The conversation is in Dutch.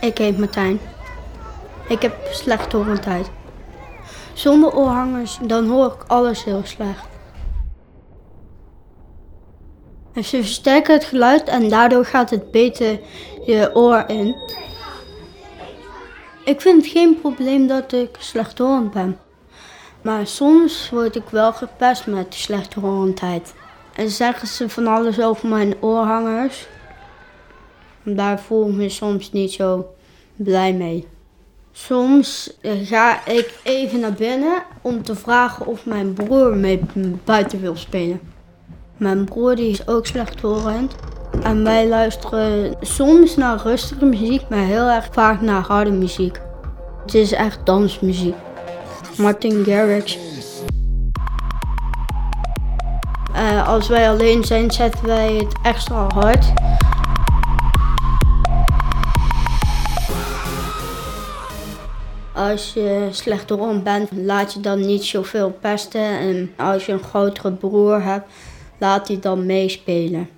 Ik heet Martijn. Ik heb slechthorendheid. Zonder oorhangers, dan hoor ik alles heel slecht. En ze versterken het geluid en daardoor gaat het beter je oor in. Ik vind het geen probleem dat ik slechthorend ben. Maar soms word ik wel gepest met slechthorendheid. En zeggen ze van alles over mijn oorhangers. Daar voel ik me soms niet zo blij mee. Soms ga ik even naar binnen om te vragen of mijn broer mee buiten wil spelen. Mijn broer die is ook slechthorend. En wij luisteren soms naar rustige muziek, maar heel erg vaak naar harde muziek. Het is echt dansmuziek. Martin Garrix. Uh, als wij alleen zijn, zetten wij het extra hard. Als je slecht rond bent, laat je dan niet zoveel pesten. En als je een grotere broer hebt, laat die dan meespelen.